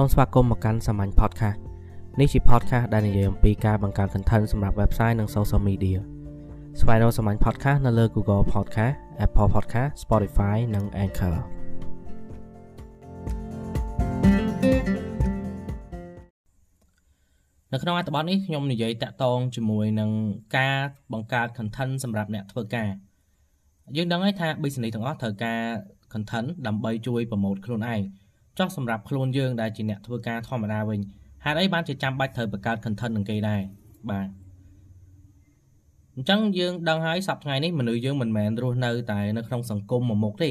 សូមស្វាគមន៍មកកាន់សាមញ្ញ podcast នេះជា podcast ដែលនិយាយអំពីការបង្កើត content សម្រាប់ website និង social media ស្វែងរកសាមញ្ញ podcast នៅលើ Google Podcast Apple Podcast Spotify និង Anchor នៅក្នុងអត្ថបទនេះខ្ញុំនិយាយតាក់ទងជាមួយនឹងការបង្កើត content សម្រាប់អ្នកធ្វើការយើងដឹងហើយថា business ទាំងអស់ត្រូវការ content ដើម្បីជួយ promote ខ្លួនឯង ចុះសម្រាប់ខ្លួនយើងដែលជាអ្នកធ្វើការធម្មតាវិញហេតុអីបានជាចាំបាច់ត្រូវបង្កើត content នឹងគេដែរបាទអញ្ចឹងយើងដឹងហើយសប្តាហ៍នេះមនុស្សយើងមិនមែនរស់នៅតែនៅក្នុងសង្គមមួយមុខទេ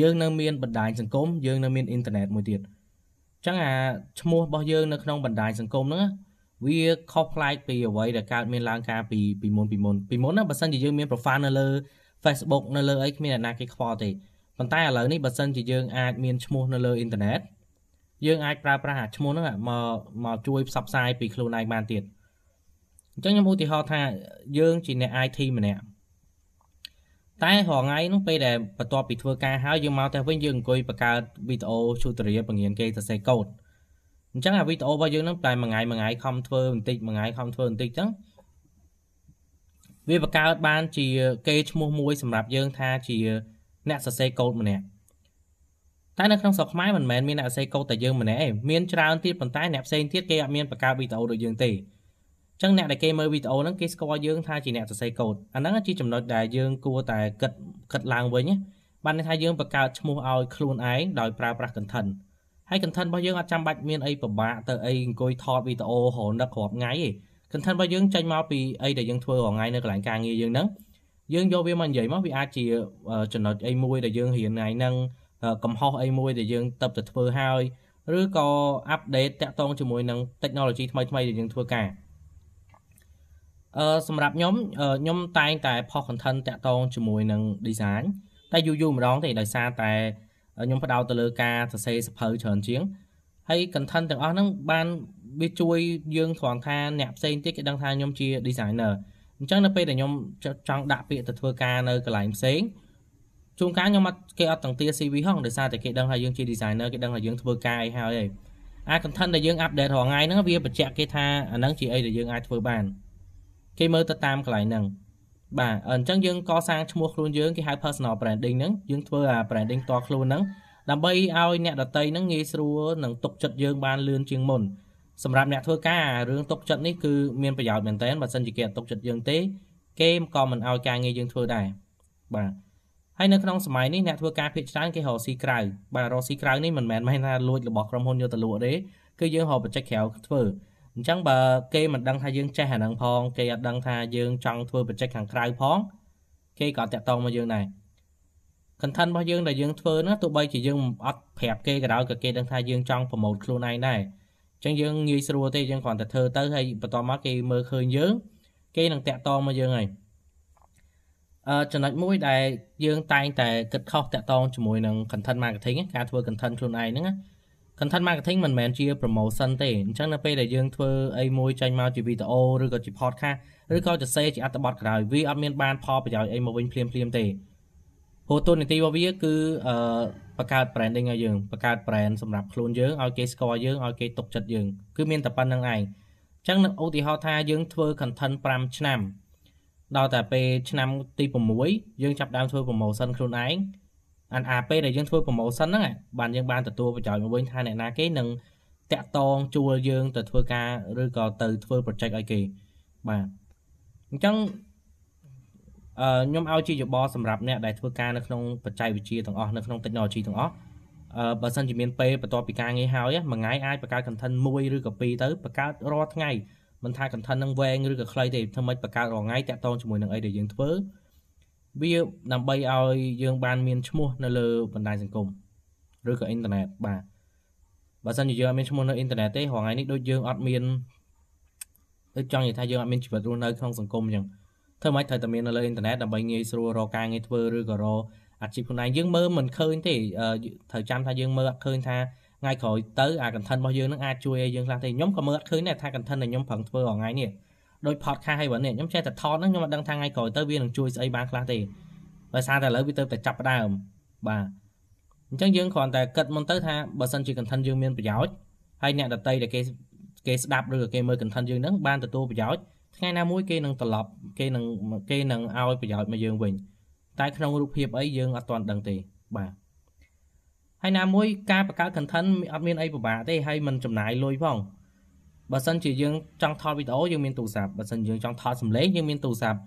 យើងនៅមានបណ្ដាញសង្គមយើងនៅមានអ៊ីនធឺណិតមួយទៀតអញ្ចឹងអាឈ្មោះរបស់យើងនៅក្នុងបណ្ដាញសង្គមហ្នឹងវាខុសប្លែកពីអ្វីដែលកើតមានឡើងកាលពីពីមុនពីមុនពីមុនណាបើសិនជាយើងមាន profile នៅលើ Facebook នៅលើអីគ្មានអ្នកណាគេខ្វល់ទេ ប៉ុន្តែឥឡូវនេះបើសិនជាយើងអាចមានឈ្មោះនៅលើអ៊ីនធឺណិតយើងអាចប្រើប្រាស់អាឈ្មោះហ្នឹងមកមកជួយផ្សព្វផ្សាយពីខ្លួនឯងបានទៀតអញ្ចឹងខ្ញុំឧទាហរណ៍ថាយើងជាអ្នក IT ម្នាក់តែរងថ្ងៃនោះពេលដែលបន្ទាប់ពីធ្វើការហើយយើងមកតែវិញយើងអង្គុយបង្កើតវីដេអូជូតរៀបបង្រៀនគេសរសេរកូដអញ្ចឹងអាវីដេអូរបស់យើងហ្នឹងតែមួយថ្ងៃមួយថ្ងៃខំធ្វើបន្តិចមួយថ្ងៃខំធ្វើបន្តិចអញ្ចឹងវាបង្កើតបានជាគេឈ្មោះមួយសម្រាប់យើងថាជា អ្នកសរសេរកូដម្នាក់តែនៅក្នុងស្រុកខ្មែរមិនមែនមានអ្នកសរសេរកូដតែយើងម្នាក់ទេមានច្រើនទៀតប៉ុន្តែអ្នកផ្សេងទៀតគេអត់មានបង្កើតវីដេអូដូចយើងទេអញ្ចឹងអ្នកដែលគេមើលវីដេអូហ្នឹងគេស្គាល់យើងថាជាអ្នកសរសេរកូដអាហ្នឹងជាចំណុចដែលយើងគួរតែគិតគិតឡើងវិញបានន័យថាយើងបង្កើតឈ្មោះឲ្យខ្លួនឯងដោយប្រើប្រាស់ content ហើយ content របស់យើងអត់ចាំបាច់មានអីពិបាកទៅអីអង្គុយថតវីដេអូរហនឹករាប់ថ្ងៃទេ content របស់យើងចេញមកពីអីដែលយើងធ្វើរាល់ថ្ងៃនៅកន្លែងការងារយើងហ្នឹង យើងយកវាមកនិយាយមកវាអាចជាចំណុចអីមួយដែលយើងរៀនថ្ងៃហ្នឹងកំហុសអីមួយដែលយើងទៅតែធ្វើហើយឬក៏អាប់ដេតតាក់ទងជាមួយនឹង technology ថ្មីថ្មីដែលយើងធ្វើការអឺសម្រាប់ខ្ញុំខ្ញុំតែងតែផុស content តាក់ទងជាមួយនឹង design តែយូរយូរម្ដងទេដោយសារតែខ្ញុំផ្ដោតទៅលើការសរសេរសភៅច្រើនជាងហើយ content ទាំងអស់ហ្នឹងបានវាជួយយើងត្រង់ថាអ្នកផ្សេងទៀតគេដឹងថាខ្ញុំជា designer អញ្ចឹងនៅពេលដែលខ្ញុំចង់ដាក់ពាក្យទៅធ្វើការនៅកន្លែងផ្សេងជួនកាលខ្ញុំអត់គេអត់ទាំងទា CV ហងដោយសារតែគេដឹងថាយើងជា designer គេដឹងថាយើងធ្វើការអីហើយហើយអា content ដែលយើង update រាល់ថ្ងៃហ្នឹងវាបញ្ជាក់គេថាអាហ្នឹងជាអីដែលយើងអាចធ្វើបានគេមើលទៅតាមកន្លែងហ្នឹងបាទអញ្ចឹងយើងកសាងឈ្មោះខ្លួនយើងគេហៅ personal branding ហ្នឹងយើងធ្វើអា branding តខ្លួនហ្នឹងដើម្បីឲ្យអ្នកដតីហ្នឹងងាយស្រួលនឹងទុកចិត្តយើងបានលឿនជាងមុន សម្រាប់អ្នកធ្វើការរឿងទុកចិត្តនេះគឺមានប្រយោជន៍មែនតើបើសិនជាគេអត់ទុកចិត្តយើងទេគេក៏មិនឲ្យការងារយើងធ្វើដែរបាទហើយនៅក្នុងសម័យនេះអ្នកធ្វើការភាគច្រើនគេរកស៊ីក្រៅបាទរកស៊ីក្រៅនេះមិនមែនមែនថាលួចរបស់ក្រុមហ៊ុនយកទៅលក់ទេគឺយើងរកបច្ចេកក្រៅធ្វើអញ្ចឹងបើគេមិនដឹងថាយើងចេះអាហ្នឹងផងគេអត់ដឹងថាយើងចង់ធ្វើបច្ចេកខាងក្រៅផងគេក៏តាក់ទងមកយើងដែរ content របស់យើងដែលយើងធ្វើណាទោះបីជាយើងអត់ប្រាប់គេក៏ដោយក៏គេដឹងថាយើងចង់ promote ខ្លួនឯងដែរអញ្ចឹងយើងងាយស្រួលទេយើងគ្រាន់តែធ្វើទៅហើយបន្ទាប់មកគេមើលឃើញយើងគេនឹងតាក់ទងមកយើងហើយអឺចំណុចមួយដែលយើងតែងតែគិតខុសតាក់ទងជាមួយនឹង content marketing ការធ្វើ content ខ្លួនឯងហ្នឹង content marketing មិនមែនជា promotion ទេអញ្ចឹងនៅពេលដែលយើងធ្វើអីមួយចេញមកជាវីដេអូឬក៏ជា podcast ឬក៏จะសេជាអត្ថបទក្រោយវាអត់មានបានផលប្រយោជន៍អីមកវិញភ្លាមភ្លាមទេ ព្រោះទូនីតិរបស់វាគឺអឺបង្កើត branding ឲ្យយើងបង្កើត brand សម្រាប់ខ្លួនយើងឲ្យគេស្គាល់យើងឲ្យគេទុកចិត្តយើងគឺមានតែប៉ុណ្្នឹងឯងអញ្ចឹងឧទាហរណ៍ថាយើងធ្វើ content 5ឆ្នាំដល់តែពេលឆ្នាំទី6យើងចាប់ដើមធ្វើ promotion ខ្លួនឯងអានអាពេលដែលយើងធ្វើ promotion ហ្នឹងបានយើងបានទទួលប្រយោជន៍មកវិញថាអ្នកណាគេនឹងតាក់តងជួលយើងទៅធ្វើការឬក៏ទៅធ្វើ project ឲ្យគេបាទអញ្ចឹងអឺ ខ្ញុំឲ្យជាយោបល់សម្រាប់អ្នកដែលធ្វើការនៅក្នុងបច្ចេកវិទ្យាទាំងអស់នៅក្នុង technology ទាំងអស់អឺបើសិនជាមានពេលបន្ទាប់ពីការងារហើយមួយថ្ងៃអាចបង្កើត content មួយឬក៏ពីរទៅបង្កើតរាល់ថ្ងៃមិនថា content នឹងវែងឬក៏ខ្លីទេធ្វើម៉េចបង្កើតរាល់ថ្ងៃតាក់ទងជាមួយនឹងអីដែលយើងធ្វើវាដើម្បីឲ្យយើងបានមានឈ្មោះនៅលើបណ្ដាញសង្គមឬក៏អ៊ីនធឺណិតបាទបើសិនជាយើងអត់មានឈ្មោះនៅអ៊ីនធឺណិតទេរាល់ថ្ងៃនេះដូចយើងអត់មានដូចចង់និយាយថាយើងអត់មានជីវិតរស់នៅក្នុងសង្គមអញ្ចឹង ធ្វើម៉េចត្រូវតែមាននៅលើអ៊ីនធឺណិតដើម្បីងាយស្រួលរកការងារធ្វើឬក៏រកអាជីពខ្លួនឯងយើងមើលមិនឃើញទេត្រូវចាំថាយើងមើលអត់ឃើញថាថ្ងៃក្រោយទៅអា content របស់យើងនឹងអាចជួយឲ្យយើងខ្លះទេខ្ញុំក៏មើលអត់ឃើញដែរថា content ដែលខ្ញុំប្រឹងធ្វើរាល់ថ្ងៃនេះដូច podcast ហើយបើនេះខ្ញុំចេះតែថតហ្នឹងខ្ញុំអត់ដឹងថាថ្ងៃក្រោយទៅវានឹងជួយស្អីបានខ្លះទេដោយសារតែឥឡូវវាទៅតែចាប់ផ្ដើមបាទអញ្ចឹងយើងគ្រាន់តែគិតមុនទៅថាបើសិនជា content យើងមានប្រយោជន៍ហើយអ្នកដតីដែលគេគេស្ដាប់ឬក៏គេមើល content យើងហ្នឹងបានទទួលប្រយោជន៍ ថ្ងៃណាមួយគេនឹងត្រឡប់គេនឹងគេនឹងឲ្យប្រយោជន៍មកយើងវិញ តែក្នុងរូបភាពអីយើងអត់ទាន់ដឹងទេបាទហើយណាមួយការបង្កើត content អត់មានអីពិបាកទេហើយមិនចំណាយលុយផងបើសិនជាយើងចង់ថតវីដេអូយើងមានទូរស័ព្ទបើសិនយើងចង់ថតសំឡេងយើងមានទូរស័ព្ទ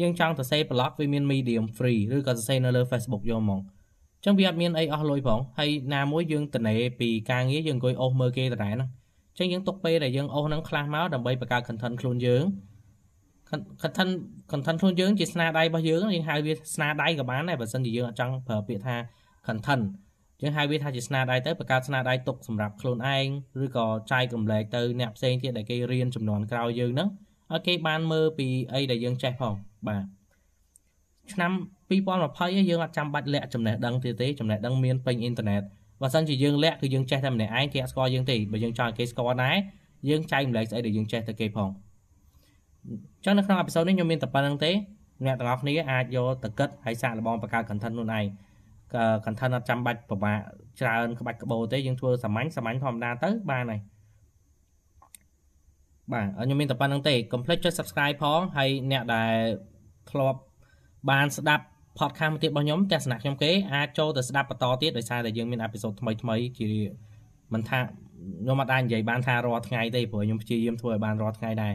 យើងចង់សរសេរ blog វាមាន medium free ឬក៏សរសេរនៅលើ Facebook យកហ្មងអញ្ចឹងវាអត់មានអីអស់លុយផងហើយណាមួយយើងតនេពីការងារយើងអង្គុយអូសមើលគេតដែរហ្នឹងអញ្ចឹងយើងទុកពេលដែលយើងអូសហ្នឹងខ្លះមកដើម្បីបង្កើត content ខ្លួនយើង content content ខ្លួនយើងជាស្នាដៃរបស់យើងយើងហៅវាស្នាដៃក៏បានដែរបើមិនជាយើងអត់ចង់ប្រើពាក្យថា content យើងហៅវាថាជាស្នាដៃទៅបង្កើតស្នាដៃទុកសម្រាប់ខ្លួនឯងឬក៏ចែករំលែកទៅអ្នកផ្សេងទៀតដែលគេរៀនចំនួនក្រោយយើងហ្នឹងឲ្យគេបានមើលពីអីដែលយើងចេះផងបាទឆ្នាំ2020យើងអត់ចាំបាច់លាក់ចំណេះដឹងទៀតទេចំណេះដឹងមានពេញអ៊ីនធឺណិតបើសិនជាយើងលាក់គឺយើងចេះតែម្នាក់ឯងគេអត់ស្គាល់យើងទេបើយើងចង់ឲ្យគេស្គាល់ដែរយើងចែករំលែកស្អីដែលយើងចេះទៅគេផង អញ្ចឹងនៅក្នុងអេពីសូតនេះខ្ញុំមានតែប៉ុណ្្នឹងទេអ្នកទាំងអស់គ្នាអាចយកទៅគិតហើយសាកល្បងបង្កើត content ខ្លួនឯង content អត់ចាំបាច់ពិបាកច្រើនក្បាច់ក្បោទេយើងធ្វើសាមញ្ញសាមញ្ញធម្មតាទៅបានហើយបាទខ្ញុំមានតែប៉ុណ្្នឹងទេកុំភ្លេចចុច subscribe ផងហើយអ្នកដែលធ្លាប់បានស្ដាប់ podcast មួយទៀតរបស់ខ្ញុំទស្សនៈខ្ញុំគេអាចចូលទៅស្ដាប់បន្តទៀតដោយសារតែយើងមានអេពីសូតថ្មីថ្មីជាមិនថាខ្ញុំអត់អាចនិយាយបានថារាល់ថ្ងៃទេព្រោះខ្ញុំព្យាយាមធ្វើឲ្យបានរាល់ថ្ងៃដែរ